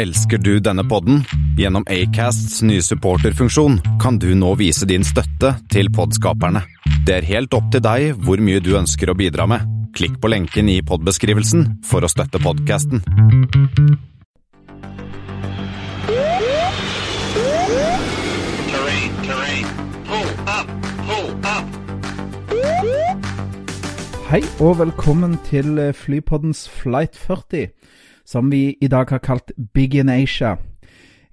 Elsker du denne podden? Gjennom Acasts nye supporterfunksjon kan du nå vise din støtte til podskaperne. Det er helt opp til deg hvor mye du ønsker å bidra med. Klikk på lenken i podbeskrivelsen for å støtte podkasten. Hei og velkommen til Flypoddens Flight 40, som vi i dag har kalt Big in Asia.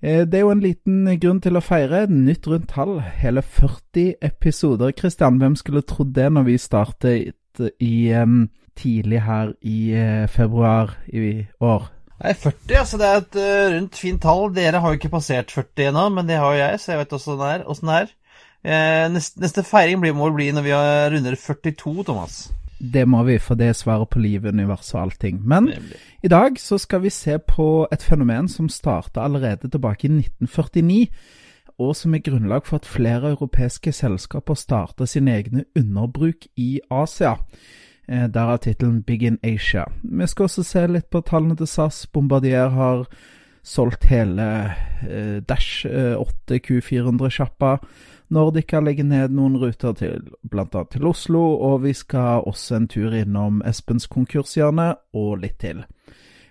Eh, Det er jo en liten grunn til å feire. Nytt rundt tall. Hele 40 episoder. Kristian, hvem skulle trodd det når vi startet i, um, tidlig her i uh, februar i år? Nei, 40, altså det er et uh, rundt fint tall. Dere har jo ikke passert 40 ennå, men det har jo jeg, så jeg vet åssen det er. Hvordan det er. Neste, neste feiring blir, må bli når vi runder 42, Thomas. Det må vi, for det er svaret på livet, universet og allting. Men Nemlig. i dag så skal vi se på et fenomen som starta allerede tilbake i 1949, og som er grunnlag for at flere europeiske selskaper starter sine egne underbruk i Asia. Eh, Derav tittelen Big in Asia. Vi skal også se litt på tallene til SAS. Bombardier har solgt hele eh, Dash eh, 8 Q400-sjappa. Nordica legger ned noen ruter til bl.a. til Oslo, og vi skal også en tur innom Espens konkurshjørne og litt til.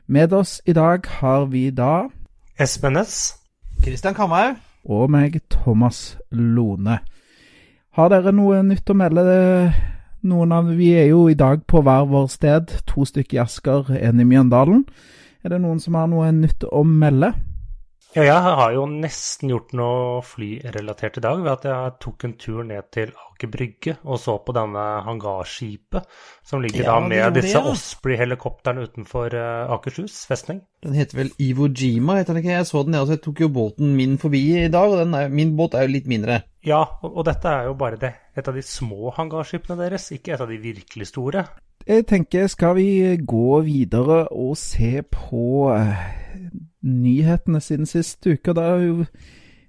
Med oss i dag har vi da Espen Næss. Kristian Kamhaug. og meg, Thomas Lone. Har dere noe nytt å melde? Noen av, Vi er jo i dag på hver vår sted. To stykker i Asker, én i Mjøndalen. Er det noen som har noe nytt å melde? Ja, jeg har jo nesten gjort noe flyrelatert i dag ved at jeg tok en tur ned til Aker Brygge og så på denne hangarskipet som ligger Ja, da med disse. Osprey-helikoptrene utenfor eh, Akershus festning. Den heter vel Iwo Jima, heter den ikke? Jeg så den, jeg også. Jeg tok jo båten min forbi i dag, og den er, min båt er jo litt mindre. Ja, og, og dette er jo bare det, et av de små hangarskipene deres, ikke et av de virkelig store. Jeg tenker, skal vi gå videre og se på eh, nyhetene siden sist uke? Det har jo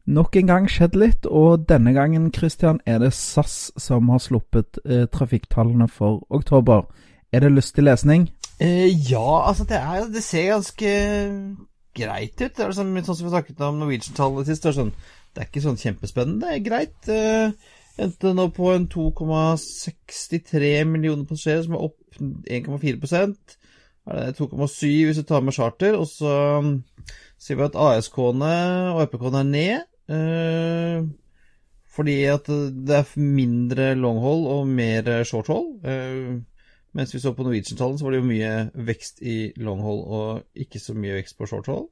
nok en gang skjedd litt, og denne gangen, Christian, er det SAS som har sluppet eh, trafikktallene for oktober. Er det lystig lesning? Eh, ja, altså det, er, det ser ganske greit ut. Det er sånn, sånn som vi snakket om Norwegian-tallet sist. Det er, sånn, det er ikke sånn kjempespennende. Det er greit. Eh, Endte nå på en 2,63 millioner passasjerer, som er opp 1,4 Er det 2,7 hvis du tar med charter. Og så sier vi at ASK-ene og RPK-ene er ned. eh, fordi at det er mindre longhold og mer shorthold. Eh, mens vi så på Norwegian-tallene, så var det jo mye vekst i longhold og ikke så mye vekst på shorthold.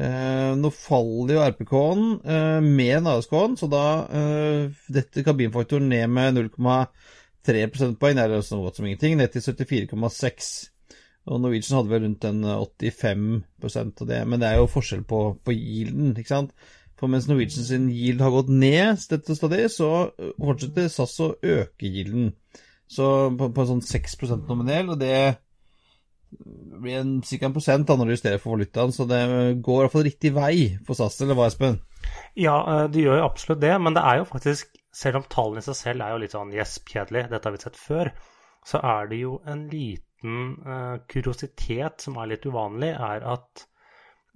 Eh, nå faller jo RPK-en eh, mer enn ASK-en, så da eh, detter kabinfaktoren ned med 0,3 prosentpoeng. Det er jo så godt som ingenting, ned til 74,6. Og Norwegian hadde vel rundt en 85% av det, men det er jo forskjell på, på yielden, ikke sant. For mens Norwegian sin yield har gått ned dette stadig, så fortsetter SAS å øke yielden. Så på, på sånn 6% nominell, og det blir en, ca. en prosent da når du justerer for valutaen, så det går i hvert fall riktig vei for SAS, eller hva, Espen? Ja, eh, det gjør jo absolutt det, men det er jo faktisk, selv om tallene i seg selv er jo litt sånn gjesp-kjedelig, dette har vi sett før, så er det jo en liten eh, kuriositet som er litt uvanlig, er at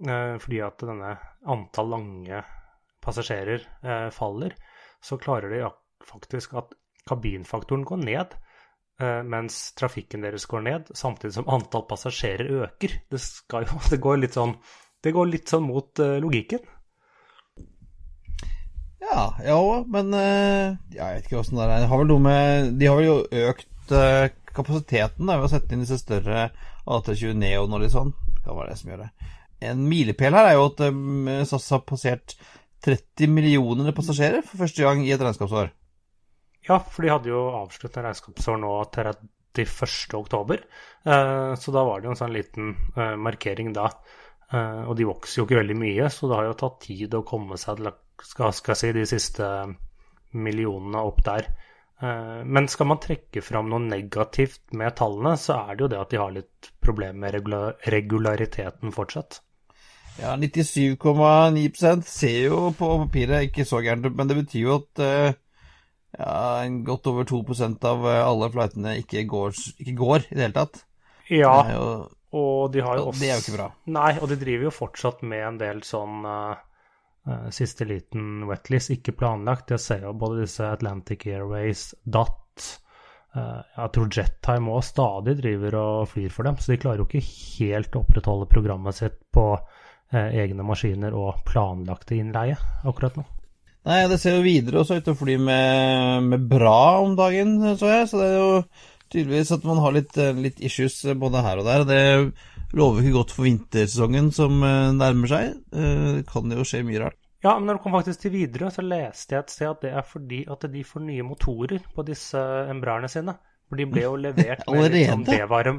eh, fordi at denne antall lange passasjerer eh, faller, så klarer de faktisk at kabinfaktoren går ned, mens trafikken deres går ned, samtidig som antall passasjerer øker. Det, skal jo, det går litt sånn, det går litt sånn mot logikken. Ja, ja, men jeg vet ikke åssen det er. De har vel økt kapasiteten da, ved å sette inn disse større AT20 Neon og litt sånn. Det kan være det som gjør det. En milepæl her er jo at um, SAS har passert 30 millioner passasjerer for første gang i et regnskapsår. Ja, for de hadde jo avsluttet regnskapsår nå 31. oktober, eh, så da var det jo en sånn liten eh, markering da. Eh, og de vokser jo ikke veldig mye, så det har jo tatt tid å komme seg til skal, skal si, de siste millionene opp der. Eh, men skal man trekke fram noe negativt med tallene, så er det jo det at de har litt problemer med regulariteten fortsatt. Ja, 97,9 ser jo på papiret ikke så gærent ut, men det betyr jo at eh, ja, godt over 2 av eh, alle flightene ikke går, ikke går i det hele tatt. Ja, jo Og de har jo også det er jo ikke bra. Nei, og de driver jo fortsatt med en del sånn eh, siste liten wetlist, ikke planlagt. Jeg ser jo både disse Atlantic Airways, DAT eh, Jeg tror Jettime òg stadig driver og flyr for dem, så de klarer jo ikke helt å opprettholde programmet sitt på eh, egne maskiner og planlagte innleie akkurat nå. Nei, det ser jo videre også ut til å fly med, med bra om dagen, så jeg. Så det er jo tydeligvis at man har litt, eh, litt issues både her og der. og Det lover ikke godt for vintersesongen som eh, nærmer seg. Eh, Det kan jo skje mye rart. Ja, men når det kom faktisk til Widerøe, så leste jeg et sted at det er fordi at de får nye motorer på disse Embraerne sine. For de ble jo levert med Allerede? det var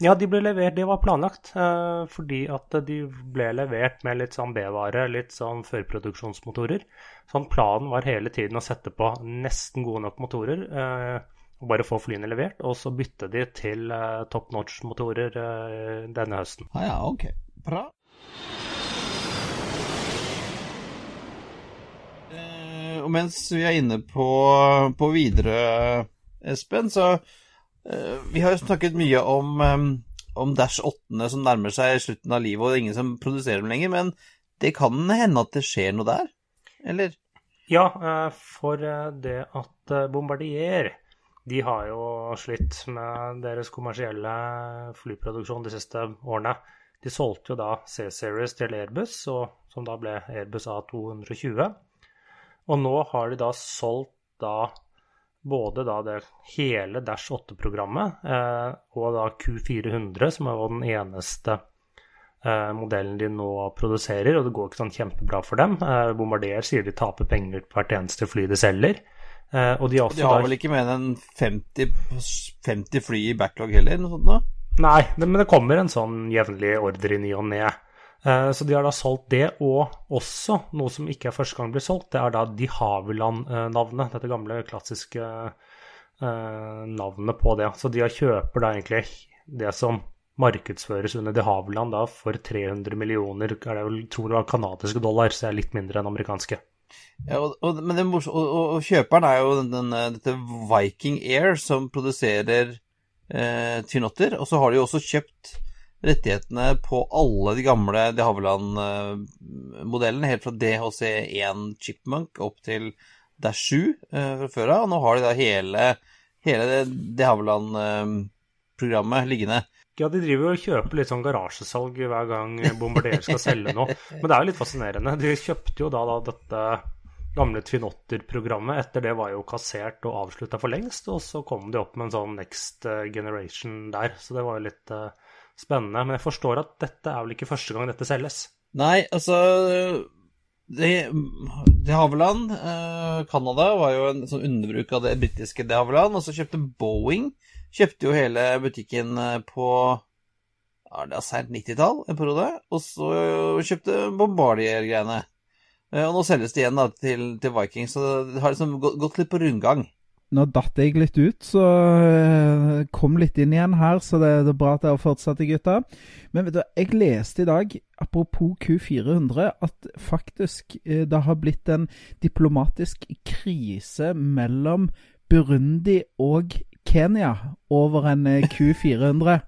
Ja, de ble levert, det var planlagt. Eh, fordi at de ble levert med litt sånn B-vare, litt sånn førproduksjonsmotorer. Sånn planen var hele tiden å sette på nesten gode nok motorer. Eh, og bare få flyene levert, og så bytte de til uh, top notch-motorer uh, denne høsten. Ja, ja, ok. Bra. Uh, og mens vi er inne på, på videre, Espen, så eh, Vi har jo snakket mye om, um, om Dash 8 som nærmer seg slutten av livet, og det er ingen som produserer dem lenger, men det kan hende at det skjer noe der? Eller? Ja, eh, for eh, det at eh, Bombardier de har jo slitt med deres kommersielle flyproduksjon de siste årene. De solgte jo da C-Series til Airbus, som da ble Airbus A220. Og nå har de da solgt da både da det hele Dash 8-programmet eh, og da Q400, som er jo den eneste eh, modellen de nå produserer, og det går ikke sånn kjempebra for dem. Eh, Bombardier sier de taper penger på hvert eneste fly de selger. Eh, og de De har der... vel ikke mer enn 50, 50 fly i backlog heller, noe sånt da? Nei, det, men det kommer en sånn jevnlig ordre i ny og ne. Eh, Så de har da solgt det, og også noe som ikke er første gang blir solgt, det er da de Haveland-navnet. Dette gamle, klassiske eh, navnet på det. Så de har kjøper da egentlig det som markedsføres under de Haveland da for 300 millioner, er det vel, tror det var kanadiske dollar, så det er litt mindre enn amerikanske. Ja, og, og, men er og, og, kjøperen er jo den, den, eh, dette Viking Air som produserer eh, tynotter. Og så har de jo også kjøpt rettighetene på alle de gamle de Havilland-modellene, helt fra DHC1 Chipmunk opp til Dash 7 eh, fra før av, og nå har de da hele, hele De Havilland-programmet liggende. Ja, de driver jo og kjøper litt sånn garasjesalg hver gang Bombardier skal selge noe. Men det er jo litt fascinerende. De kjøpte jo da, da dette gamle Twin Otter-programmet. Etter det var jo kassert og avslutta for lengst, og så kom de opp med en sånn Next eh, Generation der. Så det var jo litt uh, spennende. Men jeg forstår at dette er vel ikke første gang dette selges. Nei, altså De, de Havilland, eh, Canada, var jo en sånn underbruk av det britiske de Havilland. Og så kjøpte Boeing Kjøpte jo hele butikken eh, på ja, det seint 90-tall en periode. Og så kjøpte Bombardier-greiene. Eh, Og nå selges det igjen da, til, til Vikings, så det har liksom gått, litt på rundgang. Nå datt jeg litt ut, så eh, kom litt inn igjen her, så det, det er bra at dere fortsatte, gutta. Men vet du, jeg leste i dag, apropos Q400, at faktisk det har blitt en diplomatisk krise mellom Burundi og Kenya over en eh, Q400.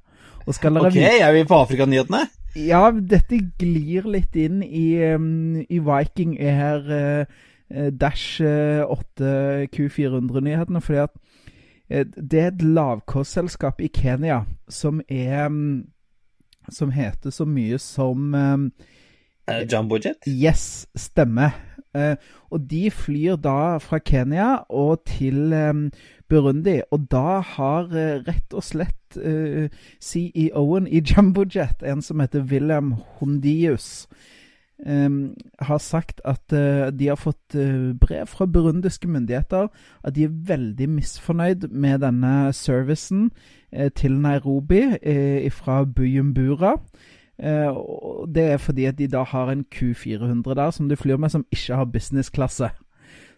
Og skal dere Ok, er vi på Afrikanyhetene? ja, dette glir litt inn i, um, i Viking Air uh, uh, Dash uh, 8 Q400-nyhetene, fordi at uh, det er et lavkostselskap i Kenya som er um, Som heter så mye som um, Er Jumbojet? Yes, stemmer. Eh, og de flyr da fra Kenya og til Burundi, og da har eh, rett og slett uh, CEO-en i Jumbojet, en som heter William Hondius, um, har sagt at uh, de har fått uh, brev fra burundiske myndigheter at de er veldig misfornøyd med denne servicen eh, til Nairobi eh, fra Bujumbura. Eh, det er fordi at de da har en Q400 der som de flyr med, som ikke har businessklasse.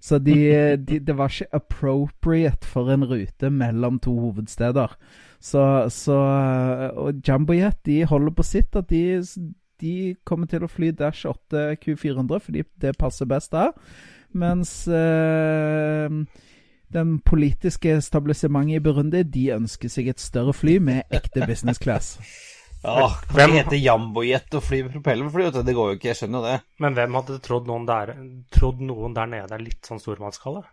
Så de, de, det var ikke appropriate for en rute mellom to hovedsteder. Så, så Og Jumbojet de holder på sitt at de, de kommer til å fly Dash 8 Q400 fordi det passer best der. Mens eh, den politiske establissementet i Burundi de ønsker seg et større fly med ekte business class. Ja, Hvem- heter hete Jambojet og fly med propellerfly. Det går jo ikke, jeg skjønner jo det. Men hvem hadde trodd noen der, trodd noen der nede er litt sånn stormannskalle?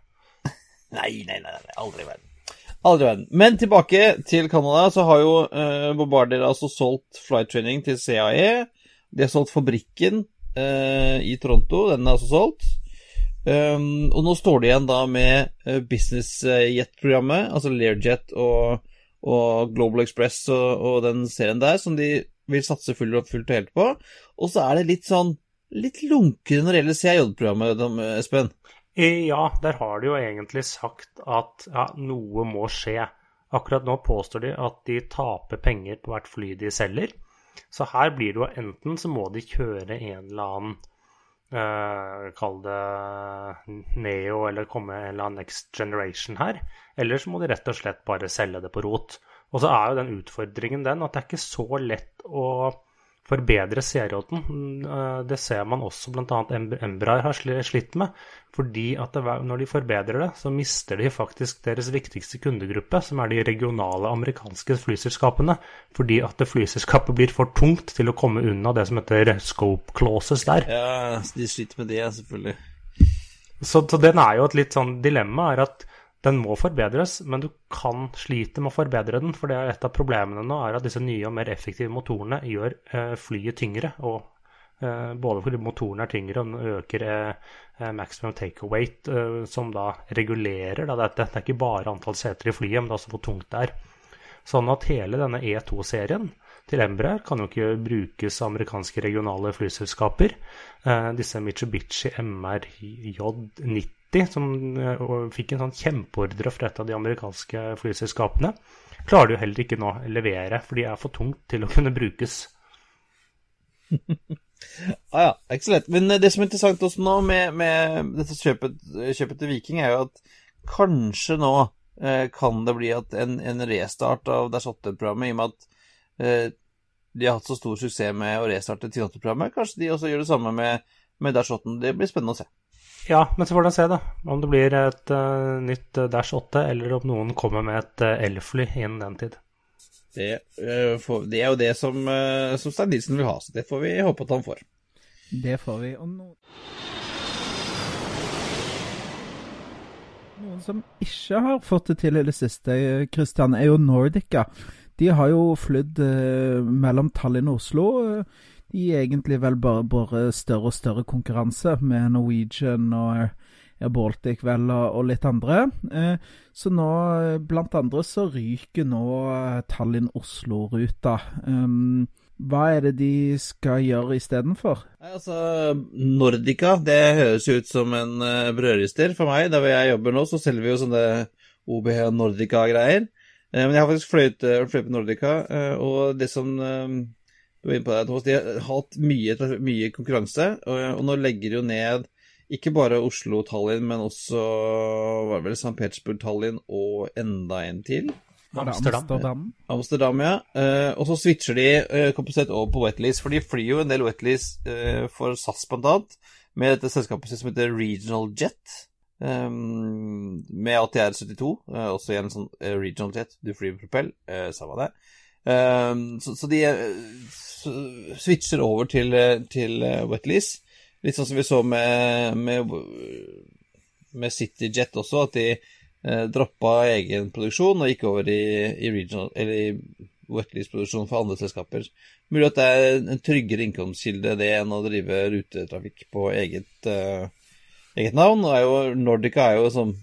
Nei, nei, nei, nei, aldri i verden. Aldri i verden. Men tilbake til Canada, så har jo eh, Bombardier altså solgt flight training til CAE. De har solgt fabrikken eh, i Toronto, den er altså solgt. Um, og nå står de igjen da med uh, business jet-programmet, altså Learjet og, og Global Express og, og den serien der, som de vil satse fullt og fullt og helt på. Og så er det litt sånn litt lunkere når det gjelder CIJ-programmet, Espen. Eh, Ja, der har de jo egentlig sagt at ja, noe må skje. Akkurat nå påstår de at de taper penger på hvert fly de selger. Så her blir det jo enten så må de kjøre en eller annen eh, Kall det Neo, eller komme en eller annen Next Generation her. Eller så må de rett og slett bare selge det på rot. Og så er jo den utfordringen den at det er ikke så lett å forbedre CRJ-en. Eh, Det ser man også bl.a. Embraer har slitt med. Fordi at når de forbedrer det, så mister de faktisk deres viktigste kundegruppe, som er de regionale amerikanske flyselskapene. Fordi at det flyselskapet blir for tungt til å komme unna det som heter scope clauses der. Ja, de sliter med det, selvfølgelig. Så, så den er jo et litt sånn dilemma, er at den må forbedres, men du kan slite med å forbedre den. For det er et av problemene nå er at disse nye og mer effektive motorene gjør eh, flyet tyngre. og eh, Både fordi motoren er tyngre og den øker eh, maximum take-away, eh, som da regulerer da, dette. Det er ikke bare antall seter i flyet, men det er også hvor tungt det er. Sånn at hele denne E2-serien til Embraer kan jo ikke brukes av amerikanske regionale flyselskaper. Disse Mitsubishi MRJ90, som eh, fikk en sånn kjempeordre fra et av de amerikanske flyselskapene, klarer de jo heller ikke nå å levere, for de er for tungt til å kunne brukes. Ah, ja, lett. Men eh, det som er interessant også nå med, med dette kjøpet, kjøpet til Viking, er jo at kanskje nå eh, kan det bli en, en restart av Dash 8-programmet, i og med at eh, de har hatt så stor suksess med å restarte 10-8-programmet. Kanskje de også gjør det samme med, med Dash 8. Det blir spennende å se. Ja, men så får de se, da. Om det blir et uh, nytt eh, Dash 8, eller om noen kommer med et uh, elfly innen den tid. Det, uh, får- det er jo det som, uh, som Stein Nilsen vil ha, så det får vi håpe at han får. Det får vi. Og no... Noen som ikke har fått det til i det siste, Kristian, er jo Nordica. De har jo flydd mellom Tallinn og Oslo. eh, De egentlig vel bare, bare større og større konkurranse med Norwegian og Air Baltic vel, og, litt andre. Eh, så nå, eh, blant andre, så ryker nå eh, Tallinn-Oslo-ruta. Um, hva er det de skal gjøre istedenfor? Altså, Nordica, det høres jo ut som en brødrister for meg. Der hvor jeg jobber nå, så selger vi jo sånne OBH Nordica-greier. Eh, men jeg har faktisk fløyet, fløyet på Nordica, eh, og det som eh, du var inne på det, Thomas, de har hatt mye, mye konkurranse, og, og nå legger de jo ned ikke bare Oslo-Tallinn, men også var det vel St. Petersburg-Tallinn og enda en til. Amsterdam. Amsterdam? Amsterdam, ja. Eh, og så switcher de kompensert kapasitet over på wetlease, for de flyr jo en del wetlease eh, for SAS blant annet, med dette selskapet sitt som heter Regional Jet, eh, med ATR 72, eh, også igjen en sånn eh, Regional Jet, du flyr med propell, eh, samme det. Eh, så, så de eh, switcher over til, eh, til eh, wetlease, litt sånn som vi så med, med, med CityJet også, at de eh, droppa egen produksjon og gikk over i, i regional, eller i wetlease-produksjon for andre selskaper. Mulig at det er en tryggere innkomstkilde det enn å drive rutetrafikk på eget, eh, eget navn. Og er jo, Nordica er jo som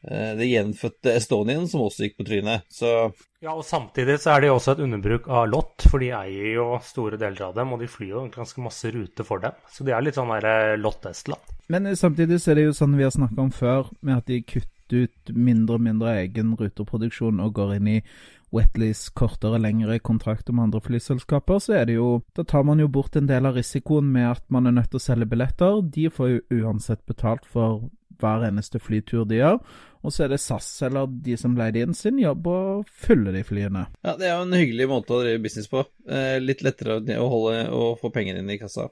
det gjenfødte Estonien, som også gikk på trynet. Så Ja, og samtidig så er det jo også et underbruk av Lott, for de eier jo store deler av dem, og de flyr jo ganske masse ruter for dem. Så de er litt sånn der Lott Estland. Men eh, samtidig så er det jo sånn vi har snakka om før, med at de kutter ut mindre og mindre egen ruteproduksjon og går inn i Wetleys kortere, og lengre kontrakter med andre flyselskaper, så er det jo Da tar man jo bort en del av risikoen med at man er nødt til å selge billetter. De får jo uansett betalt for hver eneste flytur de gjør. Og så er det SAS eller de som leide inn sin jobb å fylle de flyene. ja, det er jo en hyggelig måte å drive business på. Eh, litt lettere å holde og få penger inn i kassa.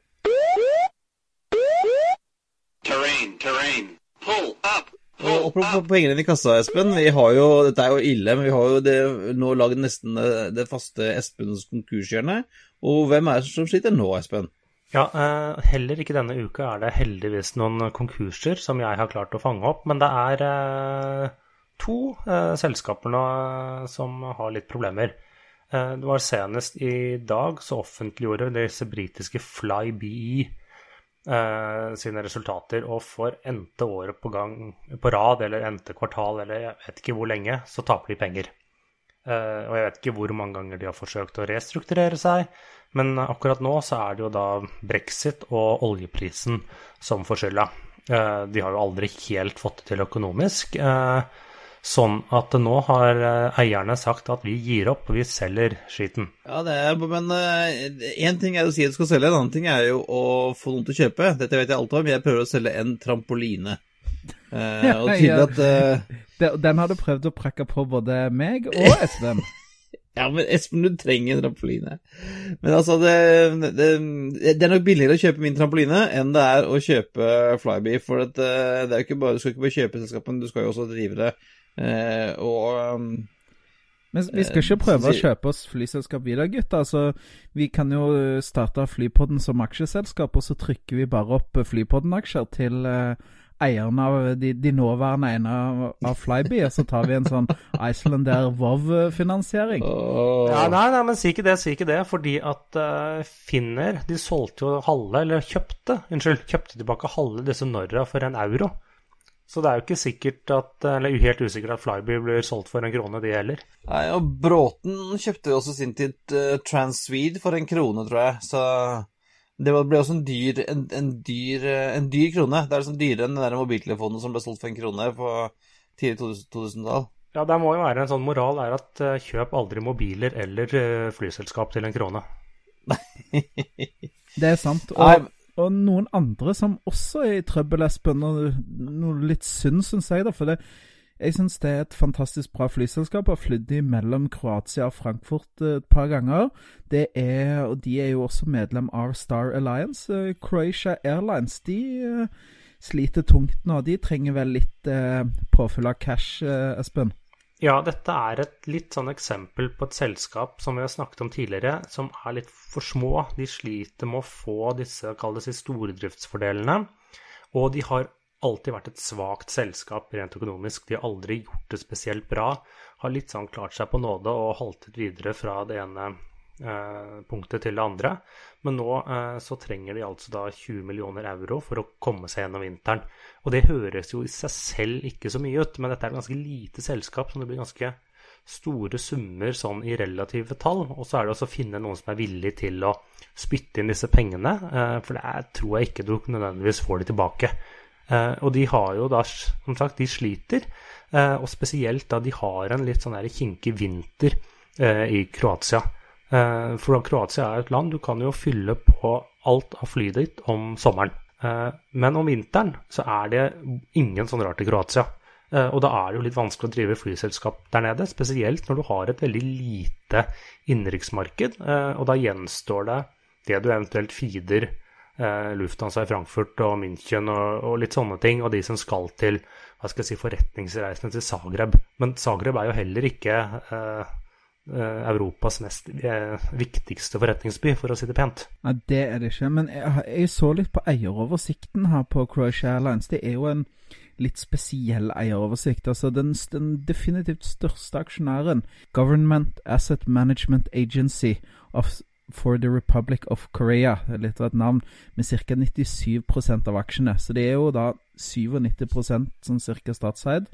Terrain, terrain. Pull up, Og Apropos pengene inn i kassa, Espen. Vi har jo, Dette er jo ille, men vi har jo det, nå lagd nesten det, det faste Espens konkurshjørne. Og hvem er det som sliter nå, Espen? Ja, eh, heller ikke denne uka er det heldigvis noen konkurser som jeg har klart å fange opp. Men det er eh, to eh, selskaper nå som har litt problemer. Det var senest i dag så offentliggjorde disse britiske Flybe sine resultater, og for n-te året på, gang, på rad, eller n-te kvartal, eller jeg vet ikke hvor lenge, så taper de penger. Eh, og jeg vet ikke hvor mange ganger de har forsøkt å restrukturere seg, men akkurat nå så er det jo da brexit og oljeprisen som får skylda. Eh, de har jo aldri helt fått det til økonomisk. Eh, Sånn at nå har eierne sagt at vi gir opp, og vi selger skiten. Ja, det er, men én ting er å si at du skal selge, en annen ting er jo å få noen til å kjøpe. Dette vet jeg alt om. Jeg prøver å selge en trampoline. Eh, og tydelig at uh, Den har du prøvd å prakke på både meg og Espen. Ja, men Espen, du trenger en trampoline. Men altså, det, det, det er nok billigere å kjøpe min trampoline enn det er å kjøpe Flyby. For at, eh, det er jo ikke bare, du skal ikke bare kjøpe selskapet, du skal jo også drive det. Uh, og um, Men vi skal ikke prøve å kjøpe oss flyselskap videre, gutter. Altså, vi kan jo starte Flypodden som aksjeselskap, og så trykker vi bare opp Flypodden-aksjer til eierne av de, de nåværende eierne av, Flyby, og så tar vi en sånn Icelander Vov-finansiering. Oh. Ja, nei, nei, men si ikke det, si ikke det. Fordi at uh, Finner de solgte jo halve, eller kjøpte, unnskyld, kjøpte tilbake halve disse Norra for en euro. Så det er jo ikke sikkert at, eller helt usikkert at Flyby blir solgt for en krone, de heller. Nei, og Bråten kjøpte jo også sin tid uh, Transwede for en krone, tror jeg. Så det ble også en dyr, en, en dyr, eh, en dyr krone. Det er liksom dyrere enn den der mobiltelefonen som ble solgt for en krone på tidlig 2000-tall. Ja, det må jo være en sånn moral er at eh, kjøp aldri mobiler eller eh, flyselskap til en krone. Det er sant. Og, og noen andre som også er i trøbbel, Espen, og noe litt synd, syns jeg, da. For det, jeg syns det er et fantastisk bra flyselskap. Har flydd mellom Kroatia og Frankfurt eh, et par ganger. Er, og de er jo også medlem av Star Alliance. Eh, Croatia Airlines de eh, sliter tungt nå. De trenger vel litt påfyll av cash, Espen? Ja, dette er et litt sånn eksempel på et selskap som vi har snakket om tidligere, som er litt for små. De sliter med å få disse, kall det si, stordriftsfordelene. Og de har alltid vært et svakt selskap rent økonomisk. De har aldri gjort det spesielt bra. Har litt sånn klart seg på nåde og haltet videre fra det ene eh, punktet til det andre. Men nå eh, så trenger de altså da 20 millioner euro for å komme seg gjennom vinteren. Og det høres jo i seg selv ikke så mye ut, men dette er et ganske lite selskap som det blir ganske store summer sånn i relative tall. Og så er det også å finne noen som er villig til å spytte inn disse pengene, eh, for det er, tror jeg ikke du nødvendigvis får de tilbake. Eh, og de har jo da, som sagt, de sliter. Eh, og spesielt da de har en litt sånn kinkig vinter eh, i Kroatia. For Kroatia er et land du kan jo fylle på alt av flyet ditt om sommeren. Men om vinteren så er det ingen sånn rart i Kroatia. Og da er det jo litt vanskelig å drive flyselskap der nede, spesielt når du har et veldig lite innenriksmarked. Og da gjenstår det det du eventuelt feeder eh, Lufthansa i Frankfurt og München og, og litt sånne ting, og de som skal til hva skal jeg si, forretningsreisende til Zagreb. Men Zagreb er jo heller ikke eh, eh, Europas mest eh, viktigste forretningsby, for å si det pent. Nei, det er det ikke. Men jeg, jeg så litt på eieroversikten her på Croatia Airlines. Det er jo en litt spesiell eieroversikt. Altså den, den definitivt største aksjonæren, Government Asset Management Agency of, for the Republic of Korea, litt av et navn, med ca. 97% av aksjene. Så det er jo da 97% sånn ca. statseid.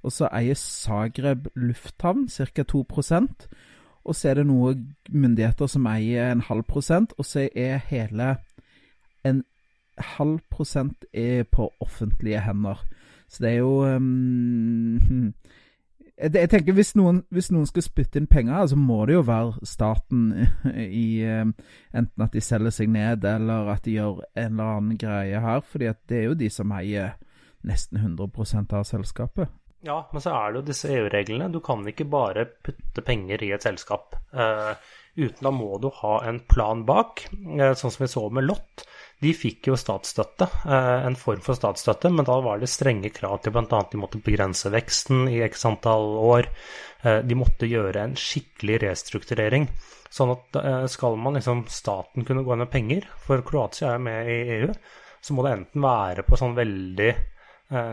Og så eier Zagreb lufthavn ca. 2 og så er det noen myndigheter som eier en halv prosent, og så er hele en halv prosent er på offentlige hender. Så det er jo ehm, jeg, tenker hvis noen, hvis noen skal spytte inn penger, så må det jo være staten i ehm, Enten at de selger seg ned, eller at de gjør en eller annen greie her. fordi det er jo de som eier nesten 100% av selskapet. Ja, men så er det jo disse EU-reglene. Du kan ikke bare putte penger i et selskap. Uh, uten da må du ha en plan bak, uh, sånn som vi så med Lott. De fikk jo statsstøtte, eh, en form for statsstøtte, men da var det strenge krav til bl.a. de måtte begrense veksten i x antall år. Eh, de måtte gjøre en skikkelig restrukturering. Sånn at eh, skal man liksom staten kunne gå inn med penger, for Kroatia er med i EU, så må det enten være på sånn veldig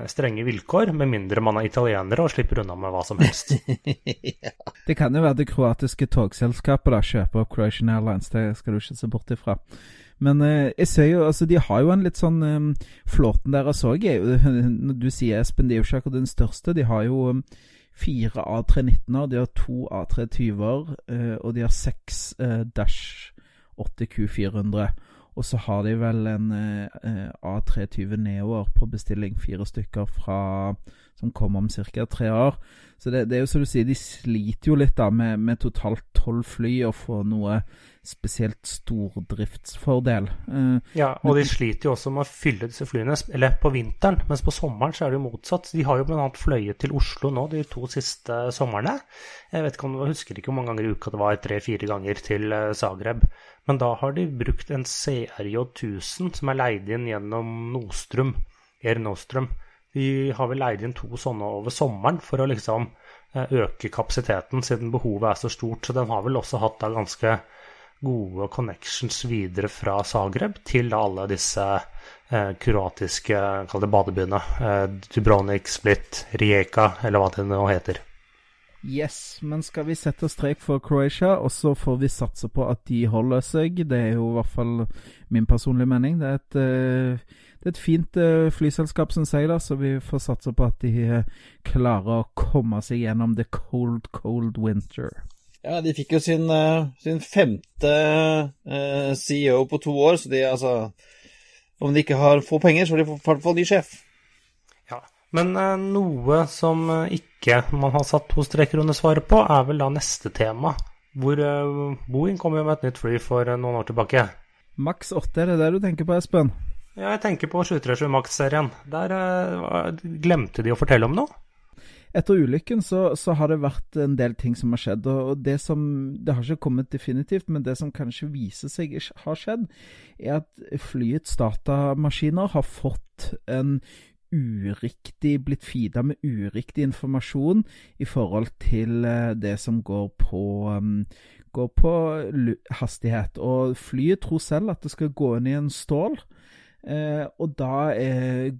strenge vilkår, med mindre man er italienere og slipper unna med hva som helst. Det kan jo være det kroatiske togselskapet da kjøper opp Croatian Airlines, det skal du ikke se bort ifra. Men eh, jeg ser jo, altså de har jo en litt sånn um, Flåten deres òg er jo Når du sier Espen, de er jo ikke akkurat den største. De har jo um, fire A319-er, de har to A320-er, uh, og de har seks Dash 8Q400. Og så har de vel en uh, A320 Neoer på bestilling, fire stykker fra som kommer om ca. tre år. Så det, det, er jo som du sier, de sliter jo litt da med, med totalt tolv fly og få noe spesielt stordriftsfordel. Uh, ja, og de sliter jo også med å fylle disse flyene, eller på vinteren, mens på sommeren så er det jo motsatt. De har jo bl.a. fløyet til Oslo nå de to siste somrene. Jeg vet ikke om du husker ikke hvor mange ganger i uka det var, tre-fire ganger til eh, Zagreb. Men da har de brukt en CRJ 1000 som er leid inn gjennom Nostrum, Air Nostrum. Vi har vel leid inn to sånne over sommeren for å liksom eh, øke kapasiteten, siden behovet er så stort. Så den har vel også hatt da ganske gode connections videre fra Zagreb til alle disse eh, kroatiske badebyene. Eh, Dubronik, Split, Rijeka, eller hva det nå heter. Yes, men skal vi sette strek for Croatia, og så får vi satse på at de holder seg. Det er jo i hvert fall min personlige mening. Det er et, uh, det er et fint uh, flyselskap, som jeg, da, så vi får satse på at de uh, klarer å komme seg gjennom the cold, cold winter. Ja, de fikk jo sin, sin femte CEO på to år, så de altså Om de ikke har få penger, så får de i hvert fall ny sjef. Men eh, noe som eh, ikke man har satt to streker under svaret på, er vel da neste tema. Hvor eh, Boeing kom jo med et nytt fly for eh, noen år tilbake. Max 8, er det det du tenker på, Espen? Ja, jeg tenker på 737 Max-serien. Der uh, glemte de å fortelle om noe. Etter ulykken så, så, har det vært en del ting som har skjedd. og Det som, det har ikke kommet definitivt, men det som kanskje viser seg har skjedd, er at flyets datamaskiner har fått en uriktig blitt feeda med uriktig informasjon i forhold til eh, det som går på, um, går på hastighet. Og flyet tror selv at det skal gå inn i en stål, og da er,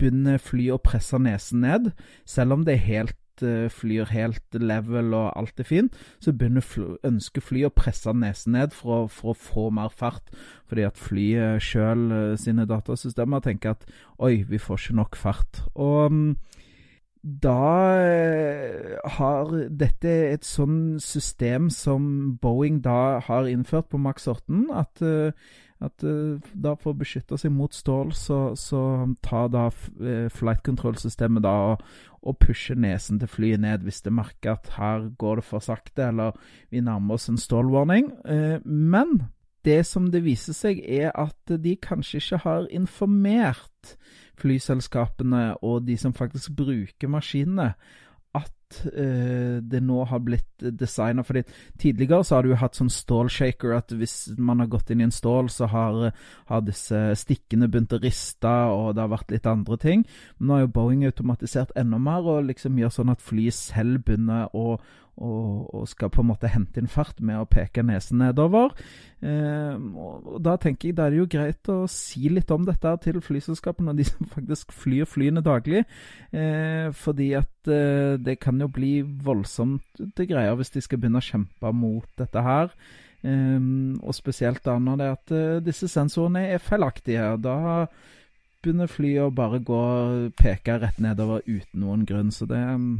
begynner flyet å presse nesen ned, selv om det er helt Eh, flyr helt level og alt er fint, så begynner fly, ønsker flyet å presse nesen ned for å, for å, få mer fart. Fordi at flyet sjøl eh, sine datasystemer tenker at oi, vi får ikke nok fart. Og mm, da eh, har dette et sånn system som Boeing da har innført på Max 8, at at uh, da For å beskytte seg mot stål, så, så tar da uh, flight control-systemet da og, og pusher nesen til flyet ned hvis det merker at her går det for sakte, eller vi nærmer oss en stålwarning. Uh, men det som det viser seg, er at de kanskje ikke har informert flyselskapene og de som faktisk bruker maskinene, uh, det nå har blitt designa. fordi tidligere så har du jo hatt sånn stålshaker, at hvis man har gått inn i en stål, så har, har disse stikkene begynt å riste, og det har vært litt andre ting. Men nå har jo Boeing automatisert enda mer, og liksom gjør sånn at flyet selv begynner å, og, og, skal på en måte hente inn fart med å peke nesen nedover. Eh, og Da tenker jeg da er det jo greit å si litt om dette til flyselskapene, og de som faktisk flyr flyene daglig. Eh, fordi at eh, det kan jo bli voldsomt til greier hvis de skal begynne å kjempe mot dette her. Um, og spesielt da når det er at uh, disse sensorene er feilaktige. Da begynner flyet å bare gå og peke rett nedover uten noen grunn. Så det um,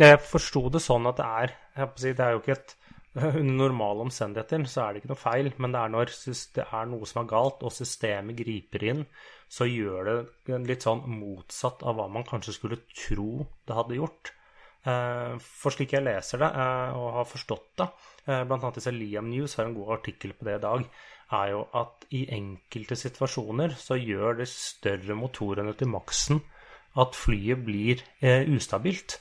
jeg forsto det sånn at det er si, Det er jo ikke et Under normale omstendigheter så er det ikke noe feil, men det er når det er noe som er galt, og systemet griper inn, så gjør det litt sånn motsatt av hva man kanskje skulle tro det hadde gjort. Eh, for slik jeg leser det eh, og har forstått det, blant bl.a. disse Liam News har en god artikkel på det i dag, er jo at i enkelte situasjoner så gjør de større motorene til maksen at flyet blir ustabilt.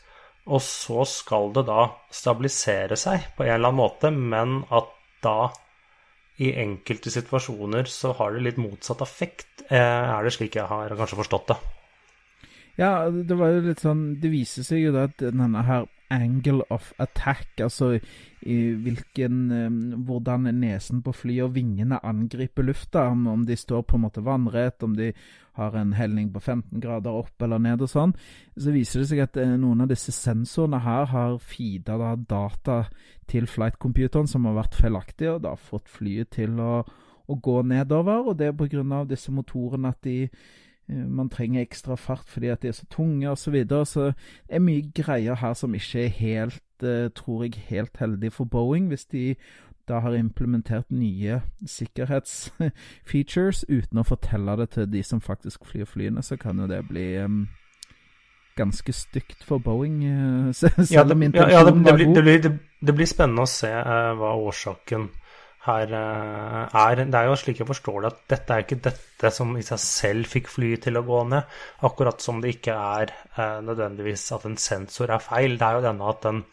Og så skal det da stabilisere seg på en eller annen måte, men at da i enkelte situasjoner så har det litt motsatt effekt, eh, er det slik jeg har kanskje forstått det. Ja, det var jo litt sånn Det viser seg jo da at denne her angle of attack, altså hvilken eh, Hvordan nesen på flyet og vingene angriper lufta, om, de står på en måte vannrett, om de har en helning på 15 grader opp eller ned og sånn, så viser det seg at eh, noen av disse sensorene her har feeda da data til flight-computeren som har vært feilaktig, og da fått flyet til å, å gå nedover. Og det er på grunn av disse motorene at de man trenger ekstra fart fordi at de er så tunge osv. Så, videre. så det er mye greier her som ikke er helt, eh, tror jeg, helt heldig for Boeing, hvis de da har implementert nye sikkerhetsfeatures uten å fortelle det til de som faktisk flyr flyene, så kan jo det bli um, ganske stygt for Boeing, uh, selv Ja, det, om ja, intensjonen ja, det, det, blir, god. det, blir, det, det blir spennende å se uh, hva årsaken her eh, er. Det er jo slik jeg forstår det, at dette er ikke dette som i seg selv fikk flyet til å gå ned. Akkurat som det ikke er eh, nødvendigvis at en sensor er feil. Det er jo denne at den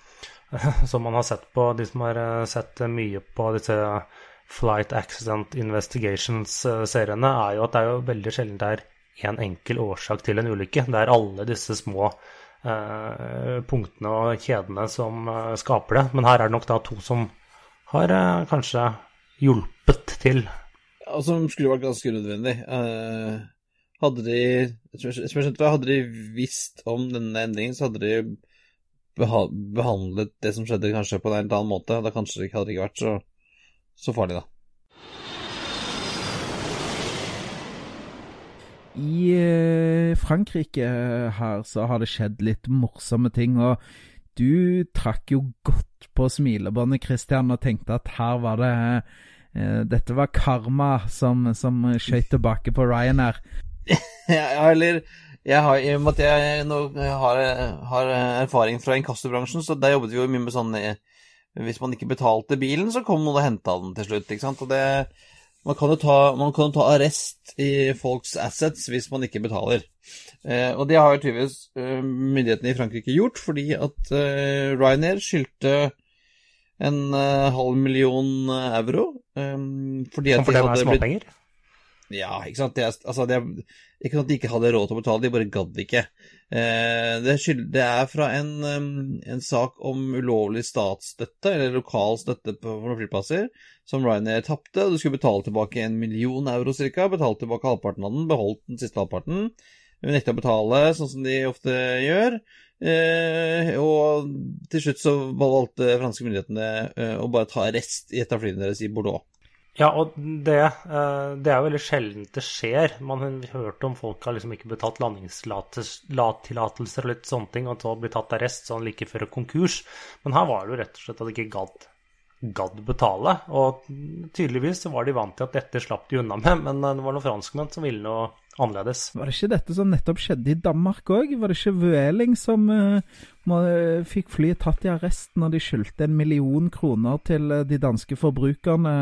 som man har sett på, de som har eh, sett mye på disse Flight Accident Investigations-seriene, er jo at det er jo veldig sjelden det er én enkel årsak til en ulykke. Det er alle disse små eh, punktene og kjedene som skaper det. Men her er det nok da to som har eh, kanskje hjulpet til. Ja, som skulle vært ganske unødvendig. Eh, hadde de som jeg skjønte Hadde de visst om denne endringen, så hadde de beha behandlet det som skjedde, kanskje på en helt annen måte. Da kanskje det hadde ikke vært så, så farlig, da. I eh, Frankrike her så har det skjedd litt morsomme ting, og du trakk jo godt på smilebåndet, Christian, og tenkte at her var det uh, Dette var karma som, som skjøt tilbake på Ryanair. Ja, eller jeg har, I og med at jeg nå har, har erfaring fra inkassobransjen, så der jobbet vi jo mye med sånn eh, Hvis man ikke betalte bilen, så kom noen og henta den til slutt, ikke sant. Og det Man kan jo ta, man kan ta arrest i folks assets hvis man ikke betaler. Eh, og det har jo tydeligvis eh, myndighetene i Frankrike gjort, fordi at eh, Ryanair skyldte en eh, halv million euro. eh, fordi at For de hadde blitt. Ja, ikke sant. Det er, altså, det er ikke sånn at de ikke hadde råd til å betale, de bare gadd ikke. Eh, det, skyld, det er fra en, en sak om ulovlig statsstøtte, eller lokal støtte på, noen flyplasser, som Ryanair tapte. Du skulle betale tilbake en million euro ca. Betalte tilbake halvparten av den, beholdt den siste halvparten. Men nekta å betale, sånn som de ofte gjør. Eh, og til slutt så valgte franske myndighetene eh, å bare ta rest i et av flyene deres i Bordeaux. Ja, og det, eh, det er jo veldig sjeldent det skjer. Man har hørt om folk har liksom ikke betalt landingstillatelser og litt sånne ting, og så blir tatt arrest sånn like før konkurs. Men her var det jo rett og slett at de ikke gadd, gadd betale. Og tydeligvis var de vant til at dette slapp de unna med, men det var noen franskmenn som ville noe annerledes. Var det ikke dette som nettopp skjedde i Danmark òg? Var det ikke Vueling som eh, må, fikk flyet tatt i arrest når de skyldte en million kroner til eh, de danske forbrukerne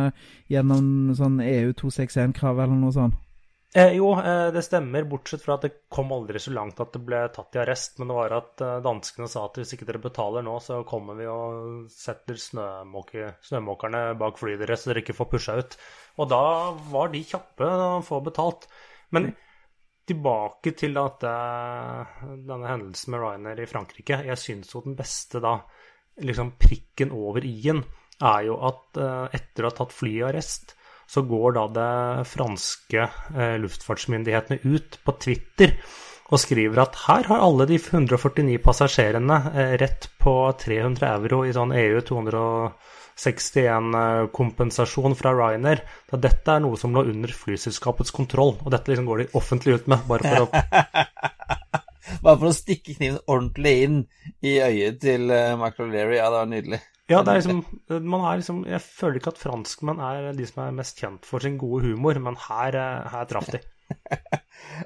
gjennom sånn EU 261-krav eller noe sånt? Eh, jo, eh, det stemmer, bortsett fra at det kom aldri så langt at det ble tatt i arrest. Men det var at eh, danskene sa at hvis ikke dere betaler nå, så kommer vi og setter snømåke, snømåkerne bak flyet deres, så dere ikke får pusha ut. Og da var de kjappe å få betalt. Men tilbake til dette, denne hendelsen med Ryanair i Frankrike. Jeg syns jo den beste da, liksom prikken over i-en, er jo at eh, etter å ha tatt flyet i arrest, så går da det franske eh, luftfartsmyndighetene ut på Twitter og skriver at her har alle de 149 passasjerene eh, rett på 300 euro i sånn EU 261-kompensasjon fra Ryanair. Da dette er noe som lå under flyselskapets kontroll, og dette liksom går de offentlig ut med, bare for å Bare for å stikke kniven ordentlig inn i øyet til uh, Michael O'Leary. Ja, det var nydelig. Ja, det er liksom, man er liksom Jeg føler ikke at franskmenn er de som er mest kjent for sin gode humor, men her, eh, her traff de.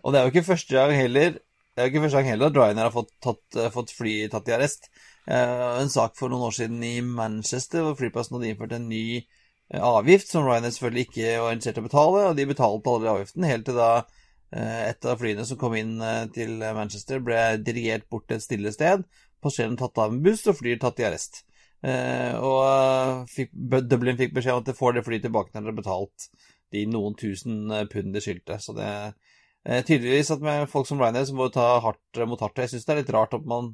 Og det er jo ikke første gang heller Det er jo ikke første gang heller at Ryanair har fått, tatt, eh, fått fly tatt i arrest. Eh, en sak for noen år siden i Manchester, hvor flyplassen hadde innført en ny eh, avgift som Ryanair selvfølgelig ikke var interessert i å betale, og de betalte aldri avgiften helt til da eh, et av flyene som kom inn til Manchester, ble dirigert bort til et stille sted. Passasjeren tatt av en buss, og flyet tatt i arrest. Og fikk, Dublin fikk beskjed om at de får det flyet tilbake når de har betalt de noen tusen pund de skyldte. Så det er tydeligvis at med folk som Ryanair som må ta hardt mot hardt. Jeg syns det er litt rart at man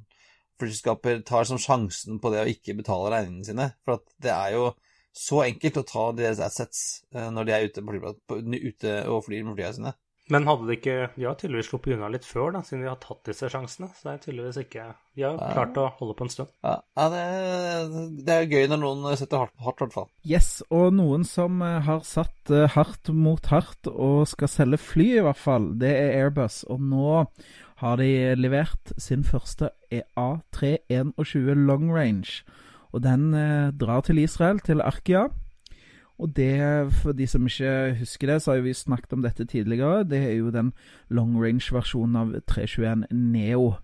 flyselskaper tar som sjansen på det å ikke betale regningene sine. For at det er jo så enkelt å ta deres assets når de er ute, på, ute og flyr med flyene sine. Men hadde de ikke De har tydeligvis sluppet unna litt før, da, siden de har tatt disse sjansene. Så det er tydeligvis ikke De har ja. klart å holde på en stund. Ja, ja det, det, er gøy når noen setter hardt, hardt, i hvert fall. Yes, og noen som eh, har satt eh, hardt mot hardt og skal selge fly, i hvert fall, det er Airbus. Og nå har de levert sin første A321 long range. Og den eh, drar til Israel, til Arkia. Og det, for de som ikke husker det, så har vi snakket om dette tidligere. Det er jo den long range-versjonen av 321 Neo.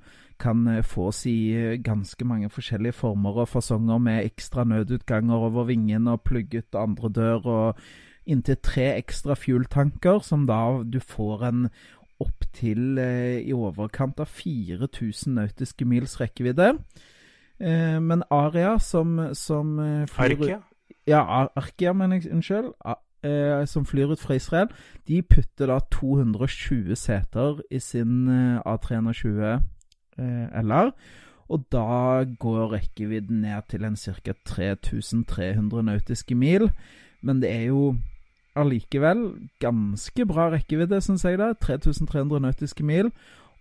Kan eh, fås i eh, ganske mange forskjellige former og fasonger, med ekstra nødutganger over vingen og plugget andre dør, og inntil tre ekstra fuel-tanker, som da du får en opptil eh, i overkant av 4000 nautiske mils rekkevidde. Eh, men Aria, som, som eh, flyr Arkia? Ja, Arkia, mener jeg. Unnskyld. Eh, som flyr ut fra Israel. De putter da 220 seter i sin eh, A320 eh, LR. Og da går rekkevidden ned til en ca. 3300 nautiske mil. Men det er jo allikevel ganske bra rekkevidde, syns jeg. det 3300 nautiske mil.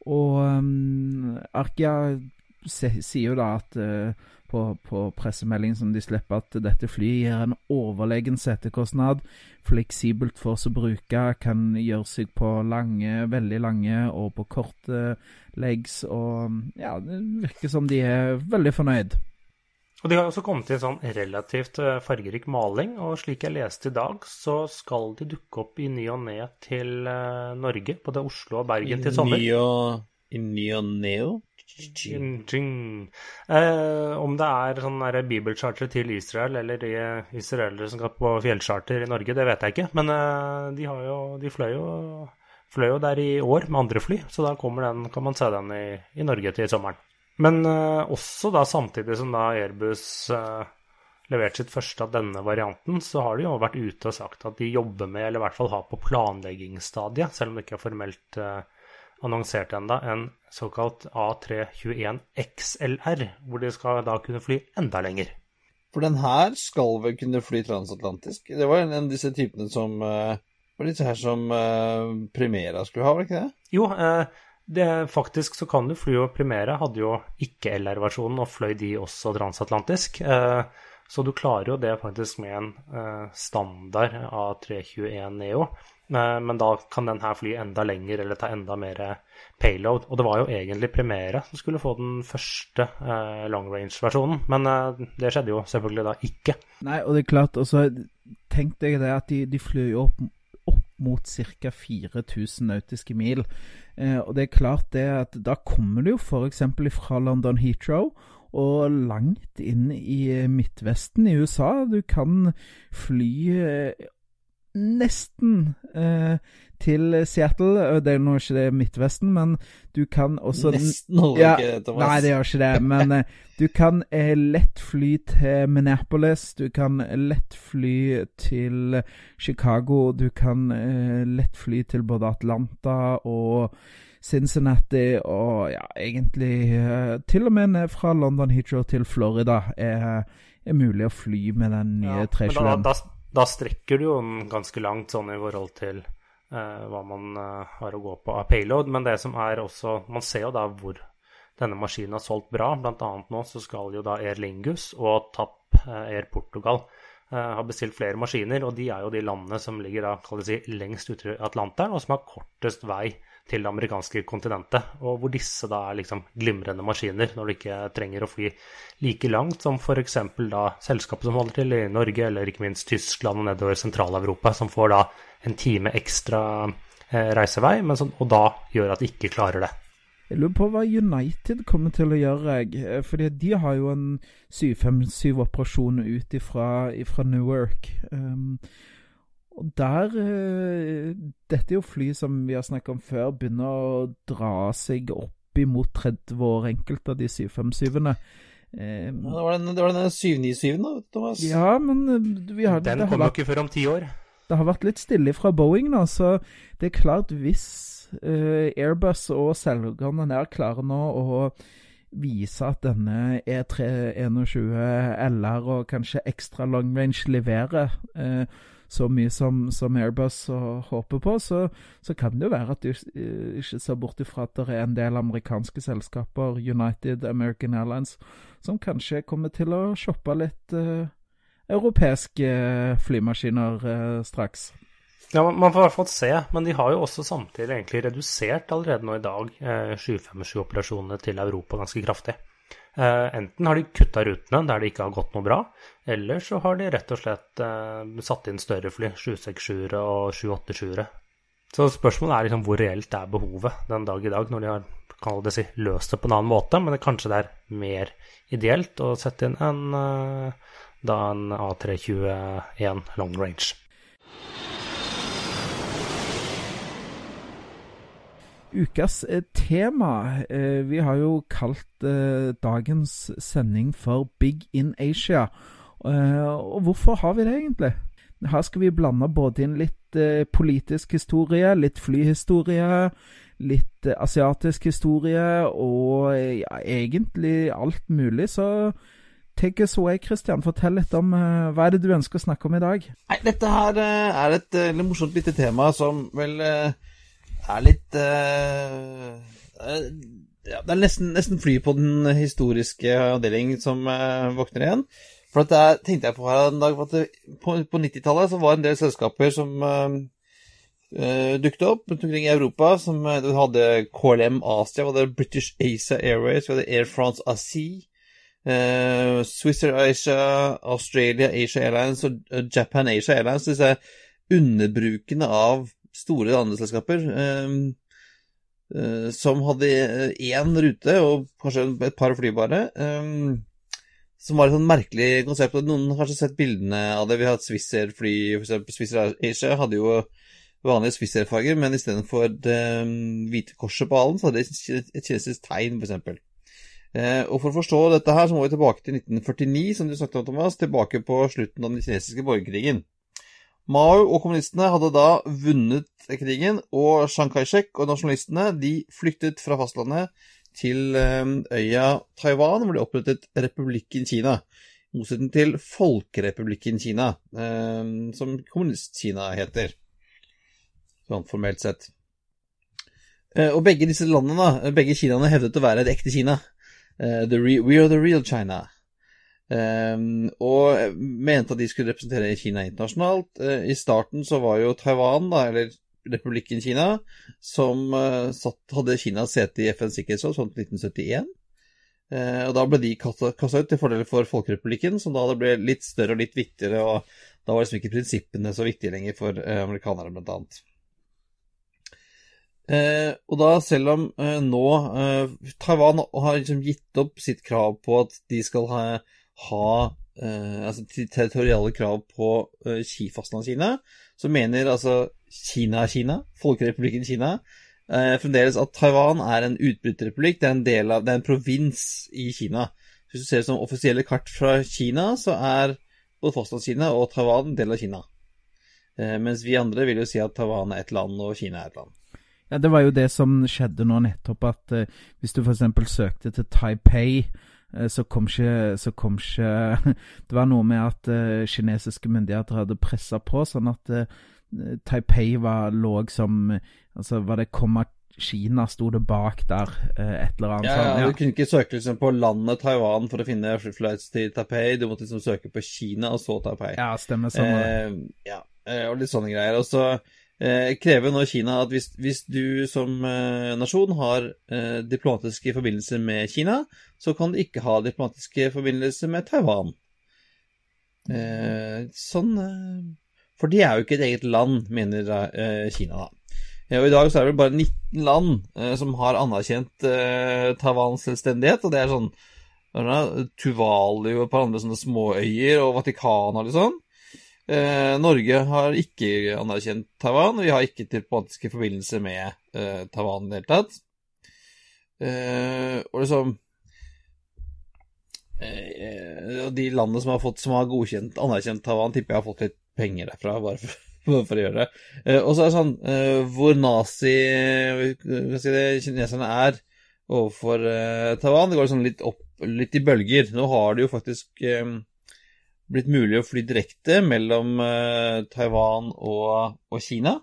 Og um, Arkia sier jo da at uh, på, på pressemeldingen som de slipper, at dette flyet gir en overlegen setekostnad. Fleksibelt for oss å bruke, kan gjøre seg på lange, veldig lange og på korte legs. Og ja, det virker som de er veldig fornøyd. Og De har også kommet til en sånn relativt eh, fargerik maling, og slik jeg leste i dag, så skal de dukke opp i ny og ne til eh, Norge, både Oslo og Bergen, I til sommer. I ny og neo? Eh, om det er sånn bibelcharter til Israel eller de israelere som skal på fjellcharter i Norge, det vet jeg ikke. Men eh, de, jo, de fløy, jo, fløy, jo, der i år med andre fly, så da den, kan man se den i, i Norge til sommeren. Men eh, også da samtidig som da Airbus eh, leverte sitt første av denne varianten, så har de jo vært ute og sagt at de jobber med, eller i hvert fall har på planleggingsstadiet, selv om det ikke er formelt eh, annonsert ennå, en såkalt A321 XLR, hvor de skal da kunne fly enda lenger. For den her skal vel kunne fly transatlantisk? Det var en av disse typene som var litt her som Primera skulle ha, var det ikke det? Jo, uh, det, faktisk så kan du fly, og Primera hadde jo ikke LR-versjonen, og fløy de også transatlantisk. så du klarer jo det faktisk med en standard A321 Neo. Men da kan den her fly enda lenger eller ta enda mer payload. Og det var jo egentlig Primera som skulle få den første eh, long range-versjonen, men eh, det skjedde jo selvfølgelig da ikke. Nei, og det er klart, og så tenkte jeg det at de, de fløy opp mot ca. 4000 nautiske mil. Eh, og det er klart det at da kommer du jo f.eks. fra London Heathrow og langt inn i Midtvesten i USA. Du kan fly eh, nesten eh, til Seattle. Det er nå ikke det Midtvesten, men du kan også Nesten holder ja, ikke, Thomas. Nei, det gjør ikke det. Men eh, du kan eh, lett fly til Minneapolis. Du kan lett fly til Chicago. Du kan eh, lett fly til både Atlanta og Cincinnati og ja, egentlig eh, til og med fra London Heathrow til Florida er, er mulig å fly med den nye ja, 321 da strekker du jo den ganske langt sånn i forhold til uh, hva man uh, har å gå på av payload. Men det som er også Man ser jo da hvor denne maskinen har solgt bra. Blant annet nå så skal jo da Air Lingus og TAP uh, Air Portugal ha bestilt flere maskiner. Og de er jo de landene som ligger da, si, lengst ute i Atlanteren, og som har kortest vei til det amerikanske kontinentet. Og hvor disse da er liksom glimrende maskiner når du ikke trenger å fly like langt som f.eks. da selskapet som holder til i Norge, eller ikke minst Tyskland og nedover Sentral-Europa, som får da en time ekstra eh, reisevei, som, og da gjør at de ikke klarer det. Jeg lurer på hva United kommer til å gjøre. Jeg. Fordi de har jo en 757-operasjon ut ifra Newark. Um, og der eh, Dette er jo fly som vi har snakket om før, begynner å dra seg opp imot 30 år, enkelte av de 757-ene. Eh, det var den, det var den 797-en, da, Thomas. ja, men eh, vi har, Den det, kommer jo vært, ikke før om ti år. det har vært litt stille fra Boeing nå, så det er klart hvis eh, Airbus og selgerne der klarer nå å vise at denne E E321 LR og kanskje ekstra long range leverer eh, så mye som, som Airbus håper på, så, så kan det jo være at du eh, ikke ser bort ifra at det er en del amerikanske selskaper, United, American Airlines, som kanskje kommer til å shoppe litt eh, europeiske flymaskiner eh, straks. Ja, man- får i hvert fall se, men de har jo også samtidig egentlig redusert allerede nå i dag eh, 757-operasjonene til Europa ganske kraftig. Eh, enten har de kutta rutene der det ikke har gått noe bra, eller så har de rett og slett eh, satt inn større fly, 767-ere og 787-ere. Så spørsmålet er liksom hvor reelt er behovet den dag i dag, når de har kan det si, løst det på en annen måte, men det, kanskje det er mer ideelt å sette inn en, eh, da en A321 long range. Ukas eh, tema eh, Vi har jo kalt eh, dagens sending for Big in Asia. Og hvorfor har vi det egentlig? Her skal vi blande både inn litt politisk historie, litt flyhistorie, litt asiatisk historie og ja, egentlig alt mulig. Så take us away, Christian. Fortell litt om hva er det du ønsker å snakke om i dag? Nei, dette her er et litt morsomt lite tema som vel er litt ja, Det er nesten, nesten fly på den historiske avdeling som uh, våkner igjen. For at det tenkte jeg på her en dag, at det, på, på 90-tallet så var det en del selskaper som uh, dukket opp rundt omkring i Europa. Som du hadde KLM Asia, var det British Asia Airways, vi hadde Air France Asie. Uh, Swissair Asia, Australia Asia Airlines og Japan Asia Airlines. Disse underbrukene av store handelsselskaper um, uh, som hadde én rute og kanskje et par fly bare. Um, som var et sånn merkelig konsept. og Noen har kanskje sett bildene av det. Vi har hatt Swissair-fly, f.eks. Swissair Asia hadde jo vanlige Swissair-farger, men istedenfor det um, hvite korset på halen, så hadde de et kinesisk tegn, f.eks. Eh, og For å forstå dette her, så må vi tilbake til 1949, som du snakket om, Thomas. Tilbake på slutten av den kinesiske borgerkrigen. Mao og kommunistene hadde da vunnet krigen, og Chiang Kai-shek og nasjonalistene de flyktet fra fastlandet til eh, øya Taiwan, hvor de opprettet republikken Kina. I motsetning til Folkerepublikken Kina, eh, som Kommunist-Kina heter. Sånn formelt sett. Eh, og begge disse landene, begge Kinaene, hevdet å være det ekte Kina. We are the real China. Um, og mente at de skulle representere Kina internasjonalt. Uh, I starten så var jo Taiwan, da, eller republikken Kina, som uh, satt, hadde Kinas sete i FNs sikkerhetsråd sånn til 1971. Uh, og da ble de kasta ut til fordel for Folkerepublikken, som da ble litt større og litt viktigere, og da var liksom ikke prinsippene så viktige lenger for amerikanere, blant annet. Eh, og da, selv om eh, nå eh, Taiwan har liksom gitt opp sitt krav på at de skal ha, ha altså territoriale krav på uh, Kina, så mener altså Kina-Kina, Folkerepublikken Kina, fremdeles at Taiwan er en utbryterrepublikk. Det er en del av, det er en provins i Kina. Hvis du ser det som offisielle kart fra Kina, så er både fastlandskina og Taiwan en del av Kina. mens vi andre vil jo si at Taiwan er et land, og Kina er et land. Ja, Det var jo det som skjedde nå nettopp, at eh, hvis du f.eks. søkte til Taipei, eh, så kom ikke, så kom ikke Det var noe med at eh, kinesiske myndigheter hadde pressa på, sånn at eh, Taipei var lå som Altså, var det komma Kina sto det bak der, eh, et eller annet Ja, ja, ja, Du kunne ikke søke liksom, på landet Taiwan for å finne flights til Taipei. Du måtte liksom søke på Kina og så Taipei. ja, stemmer. Sånn. Eh, ja, eh, og litt sånne greier. Og så eh, krever nå Kina at hvis, hvis du som eh, nasjon har eh, diplomatiske forbindelser med Kina, så kan du ikke ha diplomatiske forbindelser med Taiwan. Eh, sånn eh, For de er jo ikke et eget land, mener eh, Kina, da. Og I dag så er det vel bare 19 land eh, som har anerkjent eh, Taiwans selvstendighet. Og det er sånn Tuvalu og et par andre sånne småøyer og Vatikanet og litt sånn. Eh, Norge har ikke anerkjent Taiwan, vi har ikke diplomatiske forbindelser med eh, Taiwan i det hele tatt. Eh, og liksom eh, de landene som har, fått, som har godkjent, anerkjent Taiwan, tipper jeg har fått litt penger derfra, bare for, for å gjøre det. Eh, og så er det sånn eh, hvor nazi skal det, kineserne er overfor eh, Taiwan. Det går sånn litt opp, litt i bølger. Nå har det jo faktisk eh, blitt mulig å fly direkte mellom eh, Taiwan og, og Kina.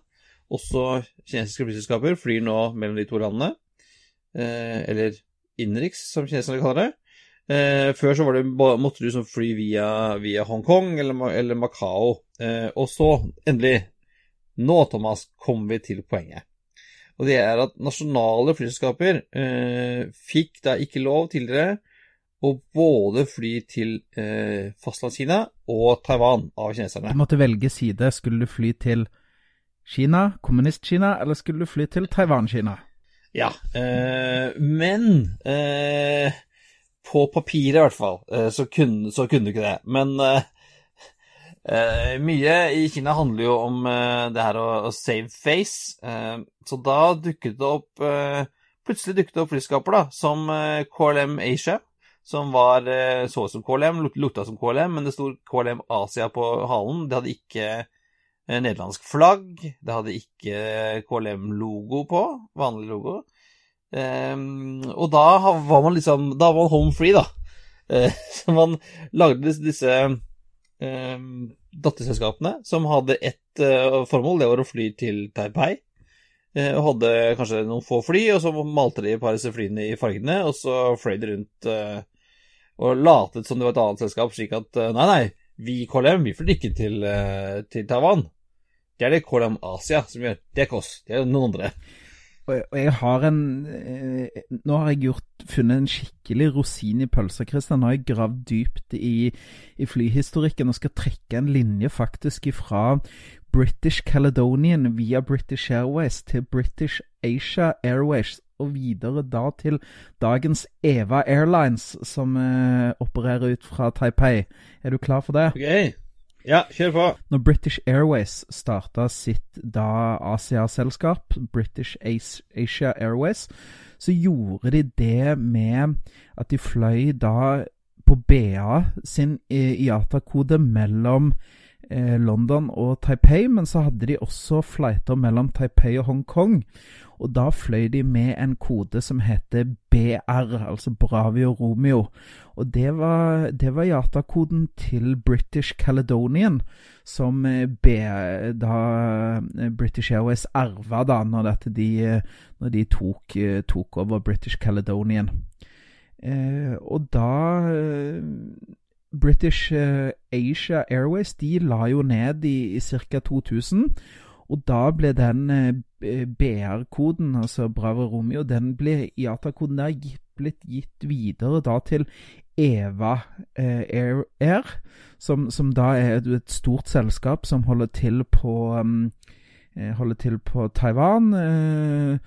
Også kinesiske flyselskaper flyr nå mellom de to landene. Eh, eller innenriks, som kineserne kaller det. Eh, før så det, måtte du liksom fly via, via Hongkong eller, eller Macao. Eh, og så, endelig, nå, Thomas, kommer vi til poenget. Og det er at nasjonale flyselskaper eh, fikk da ikke lov tidligere å både fly til eh, fastlandskina og Taiwan av kineserne. Du måtte velge side. Skulle du fly til Kina, kommunist-Kina, eller skulle du fly til Taiwan-Kina? Ja, eh, men eh, på papiret i hvert fall, eh, så, kunne, så, kunne, du ikke det. Men eh, eh, mye i Kina handler jo om det her å, å save face. så da dukket det opp Plutselig dukket det opp flyskaper da, som KLM Asia, som var så ut som KLM, lukta som KLM, men det sto KLM Asia på halen. Det hadde ikke nederlandsk flagg. Det hadde ikke KLM-logo på, vanlig logo. Um, og da var man liksom Da var man home free, da. Så man lagde disse um, datterselskapene som hadde ett formål, det var å fly til Taipei. Og hadde kanskje noen få fly, og så malte de et par av disse flyene i fargene, og så fløy de rundt og latet som det var et annet selskap, slik at nei, nei, vi i KLM vi flytter ikke til, til Taiwan. Det er det KLM Asia som gjør. Det er ikke oss, det er noen andre og jeg har en eh, Nå har jeg gjort, funnet en skikkelig rosin i pølsa, Christian. Nå har jeg gravd dypt i, i, flyhistorikken og skal trekke en linje faktisk fra British Caledonian via British Airways til British Asia Airways og videre da til dagens Eva Airlines, som eh, opererer ut fra Taipei. Er du klar for det? Okay. Ja, kjør på. Når British Airways starta sitt da Asia-selskap, British Asia Airways, så gjorde de det med at de fløy da på BA sin IATA-kode mellom eh, London og Taipei, men så hadde de også flighter mellom Taipei og Hongkong. Og da fløy de med en kode som heter BR, altså Bravio Romeo. Og det var, det var IATA-koden til British Caledonian, som eh, B, da eh, British Airways arva da når, de, når de tok, tok, over British Caledonian. Eh, og da British Asia Airways de la jo ned i, i ca. 2000. Og da ble den eh, BR-koden, altså Bravo Romeo, den ble IATA-koden der blitt gitt videre da til Eva eh, Air, Air som, som, da er et stort selskap som holder til på holder til på Taiwan. Eh,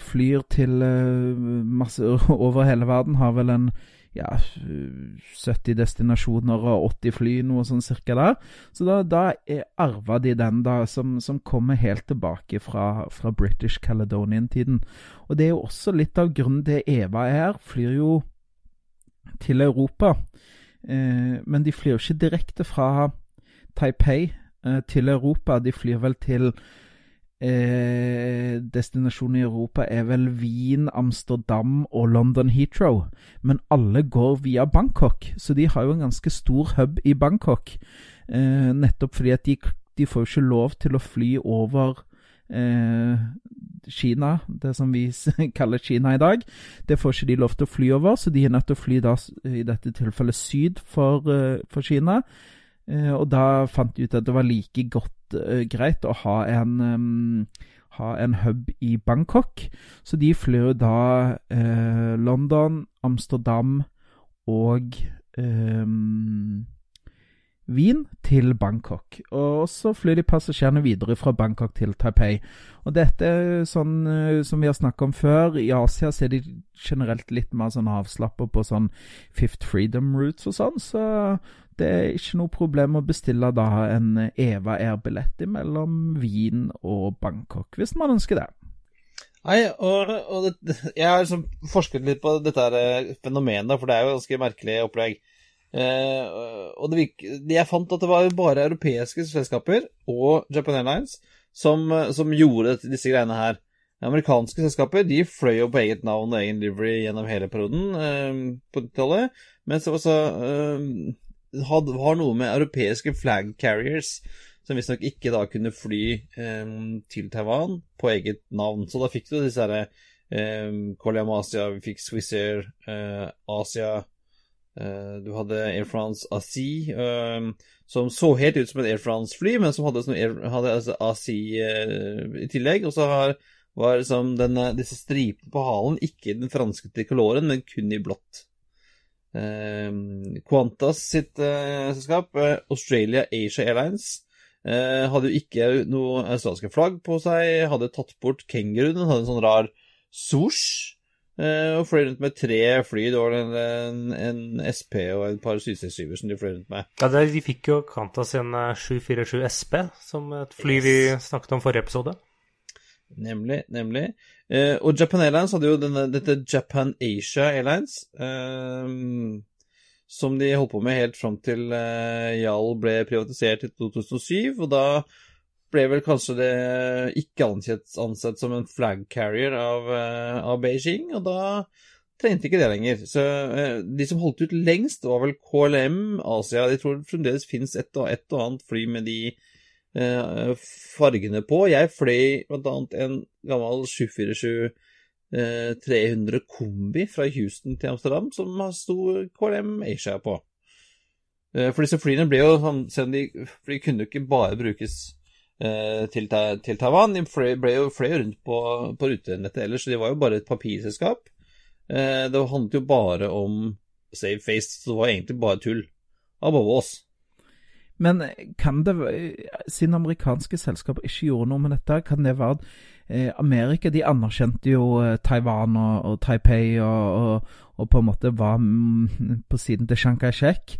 flyr til eh, masse over hele verden. Har vel en ja, 70 destinasjoner og 80 fly, noe sånn cirka der. Så da, da arva de den, da, som, som kommer helt tilbake fra, fra British Caledonian-tiden. Og det er jo også litt av grunnen til Eva er. Flyr jo til Europa. Eh, men de flyr jo ikke direkte fra Taipei eh, til Europa. De flyr vel til eh, destinasjoner i Europa er vel Wien, Amsterdam og London Heathrow. Men alle går via Bangkok, så de har jo en ganske stor hub i Bangkok. Eh, nettopp fordi at de, de får jo ikke lov til å fly over eh, Kina, det som vi kaller Kina i dag. Det får ikke de lov til å fly over, så de er nødt til å fly da, i dette tilfellet syd for, uh, for Kina. Eh, og da fant de ut at det var like godt uh, greit å ha en, um, ha en hub i Bangkok. Så de flyr da uh, London, Amsterdam og um, Wien til Bangkok. Og så flyr de passasjerene videre fra Bangkok til Taipei. Og dette er sånn som vi har snakket om før. I Asia så er de generelt litt mer sånn avslappa på sånn Fifth Freedom Routes og sånn. Så det er ikke noe problem å bestille da en Eva Air-billett mellom Wien og Bangkok, hvis man ønsker det. Nei, og, og det, jeg har liksom forsket litt på dette her eh, fenomenet, for det er jo ganske merkelig opplegg. Eh, og det virk, jeg fant at det var bare europeiske selskaper og Japan Airlines som, som gjorde disse greiene her. Amerikanske selskaper de fløy jo på eget navn og egen livery gjennom hele perioden eh, på 90-tallet, mens det også eh, had, har noe med europeiske flag carriers som visstnok ikke da kunne fly eh, til Taiwan på eget navn. Så da fikk du disse herre eh, Koream Asia, vi fikk Swissair, eh, Asia eh, Du hadde Air France ASI, eh, som så helt ut som et Air France-fly, men som hadde, sånn Air, hadde altså ASI eh, i tillegg. Og så har, var liksom denne, disse stripene på halen ikke den franske trikoloren, men kun i blått. Eh, Qantas sitt eh, selskap, eh, Australia Asia Airlines, Eh, hadde jo ikke noe australske flagg på seg, hadde tatt bort kenguruen, hadde en sånn rar swoosh. Eh, og fløy rundt med tre fly. Det var en, en, en SP og et par 767-er som de fløy rundt med. Ja, De fikk jo Qantas eh, 747 SP, som et fly vi snakket om forrige episode. Nemlig, nemlig. Eh, og Japan Airlines hadde jo denne, dette Japan Asia Airlines. Eh, som de holdt på med helt fram til eh, Jal ble privatisert i 2007. Og da ble vel kanskje det ikke ansett, ansett som en flag carrier av, eh, av, Beijing, og da trengte ikke det lenger. Så eh, de som holdt ut lengst, var vel KLM Asia. De tror fremdeles finnes et og, et og annet fly med de fargene på. Jeg fløy bl.a. en gammel 747 300 kombi fra Houston til Amsterdam, som sto KLM Asia på. Eh, for disse flyene ble jo sånn, selv om de, de kunne jo ikke bare brukes eh, til, til, Taiwan, de ble jo fløy rundt på, på rutenettet ellers, så de var jo bare et papirselskap. Eh, det handlet jo bare om save face, så det var egentlig bare tull av oss. Men kan det, siden amerikanske selskaper ikke gjorde noe med dette, kan det være at eh, Amerika de anerkjente jo eh, Taiwan og, og Taipei og, og, og, på en måte var mm, på siden til Chiang Kai-shek.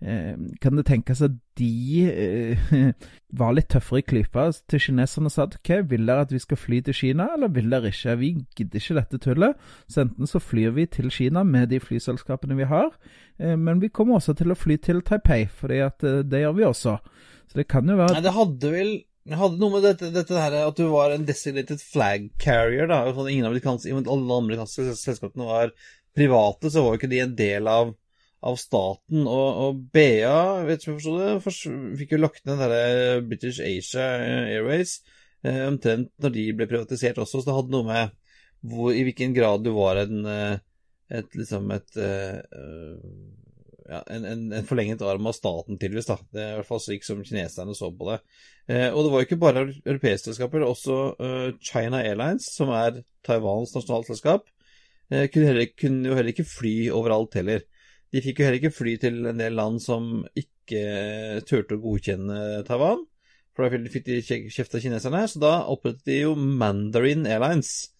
Eh, kan det tenkes at de eh, var litt tøffere i klypa til kineserne og sa at ok, vil dere at vi skal fly til Kina, eller vil dere ikke? Vi gidder ikke dette tullet. Så enten så flyr vi til Kina med de flyselskapene vi har, eh, men vi kommer også til å fly til Taipei, for det gjør vi også. Så det kan jo være Nei, det hadde vel det hadde noe med dette, dette her, at du var en designated flag carrier. da, sånn, ingen amerikanske, Alle amerikanske selskapene var private, så var jo ikke de en del av, av staten. Og, og BA vet ikke om jeg forstod det, fikk jo lagt ned den derre British Asia Airways eh, omtrent når de ble privatisert også, så det hadde noe med hvor, i hvilken grad du var en eh, et, liksom et uh, ja, en, en, en, forlenget arm av staten, tydeligvis. da. Det er i hvert fall slik som kineserne så på det. Eh, og det var jo ikke bare europeiske selskaper, også uh, China Airlines, som er Taiwans nasjonalselskap, eh, kunne, heller, kunne, jo heller ikke fly overalt heller. De fikk jo heller ikke fly til en del land som ikke turte å godkjenne Taiwan, for da fikk de kjeft av kineserne. Så da opprettet de jo Mandarin Airlines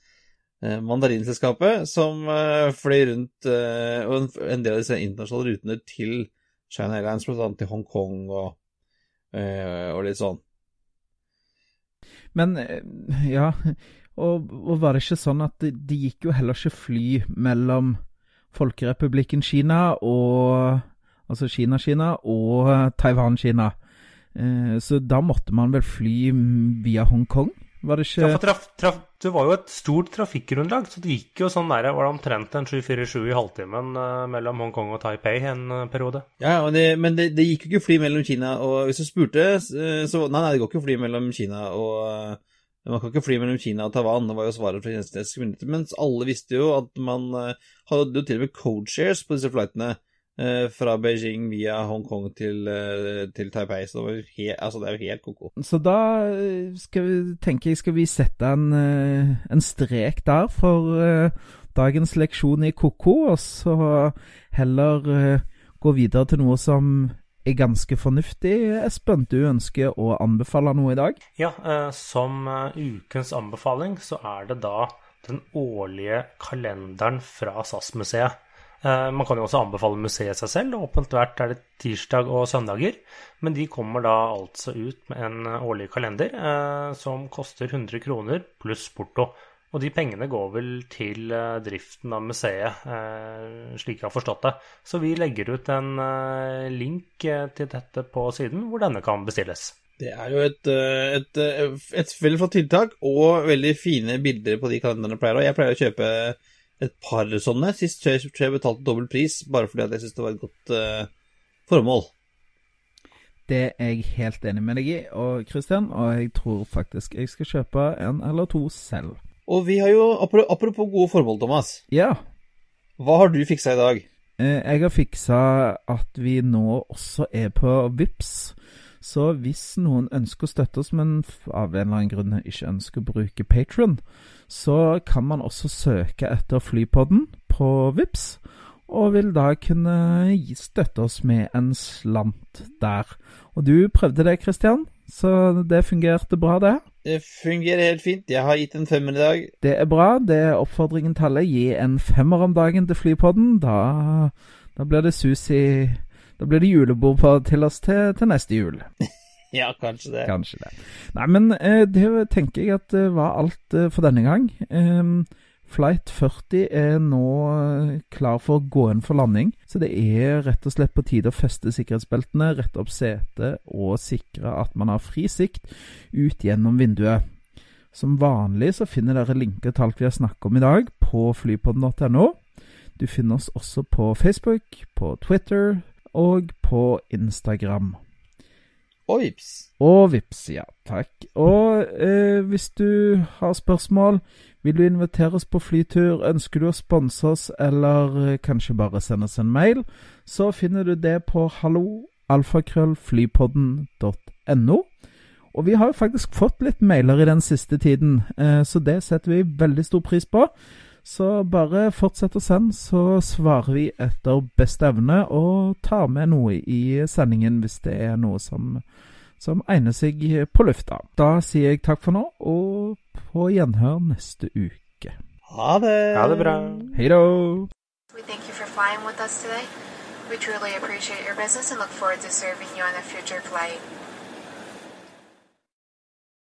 Eh, mandarinselskapet som eh, fløy rundt eh, og en del av disse internasjonale rutene til China Airlines, bl.a. til Hongkong og, og litt sånn. Men ja, og, og, var det ikke sånn at de, de gikk jo heller ikke fly mellom Folkerepublikken Kina og Altså Kina-Kina og Taiwan-Kina. Så da måtte man vel fly via Hongkong? Var det ikke ja, for traf, traf, Det var jo et stort trafikkgrunnlag, så det gikk jo sånn der, var det omtrent en 747 i halvtimen uh, mellom Hongkong og Taipei en uh, periode. Ja, det, men det, det, gikk jo ikke fly mellom Kina og Hvis du spurte, så Nei, nei, det går ikke fly mellom Kina og Man kan ikke fly mellom Kina og Taiwan, det var jo svaret fra kinesiske myndigheter. Mens alle visste jo at man hadde jo til og med codeshares på disse flightene. Eh, fra Beijing via Hongkong til, eh, til Taipei. Så det, helt, altså det, er jo helt ko-ko. Så da eh, skal vi, tenker jeg skal vi sette en, en strek der for dagens leksjon i ko-ko, og så heller gå videre til noe som er ganske fornuftig. Espen, du ønsker å anbefale noe i dag? Ja, som ukens anbefaling så er det da den årlige kalenderen fra SAS-museet. Eh, man kan jo også anbefale museet seg selv. Åpent hvert er det tirsdag og søndager. Men de kommer da altså ut med en årlig kalender eh, som koster 100 kroner pluss porto. Og de pengene går vel til eh, driften av museet, eh, slik jeg har forstått det. Så vi legger ut en eh, link til dette på siden, hvor denne kan bestilles. Det er jo et, et, et, et veldig flott tiltak, og veldig fine bilder på de kalenderne jeg pleier å. Jeg pleier å kjøpe et par sånne. Sist tror jeg jeg betalte dobbel pris, bare fordi at jeg syntes det var et godt uh, formål. Det er jeg helt enig med deg i, og Christian, og jeg tror faktisk jeg skal kjøpe en eller to selv. Og vi har jo, apropos gode formål, Thomas. Ja, Hva har du fiksa i dag? eh, jeg har fiksa at vi nå også er på VIPS. Så hvis noen ønsker å støtte oss, men av en eller annen grunn ikke ønsker å bruke Patron, så kan man også søke etter Flypodden på VIPS, og vil da kunne støtte oss med en slant der. Og du prøvde det, Christian, så det fungerte bra, det. Det fungerer helt fint. Jeg har gitt en femmer i dag. Det er bra. Det er oppfordringen til alle. Gi en femmer om dagen til Flypodden. Da, da blir det sus i Da blir det julebord på, til oss til, til neste jul. Ja, kanskje det. Kanskje det. Nei, men eh, det tenker jeg at det var alt eh, for denne gang. Ehm, Flight 40 er nå eh, klar for å gå inn for landing, så det er rett og slett på tide å feste sikkerhetsbeltene, rette opp setet og sikre at man har fri sikt ut gjennom vinduet. Som vanlig så finner dere linker til alt vi har snakket om i dag på flypodden.no. Du finner oss også på Facebook, på Twitter og på Instagram. Og vips. Og vips, ja. Takk. Og eh, hvis du har spørsmål, vil du invitere oss på flytur, ønsker du å sponse oss, eller eh, kanskje bare sende oss en mail, så finner du det på hallo-alfakrøllflypodden.no. Og vi har jo faktisk fått litt mailer i den siste tiden, eh, så det setter vi veldig stor pris på. Så bare fortsett å sende, så svarer vi etter beste evne og tar med noe i sendingen hvis det er noe som, som egner seg på lufta. Da sier jeg takk for nå, og på gjenhør neste uke. Ha det. Ha det bra. Hei da! We thank you for flying with us today. We truly appreciate your business and look forward to serving you on a future flight.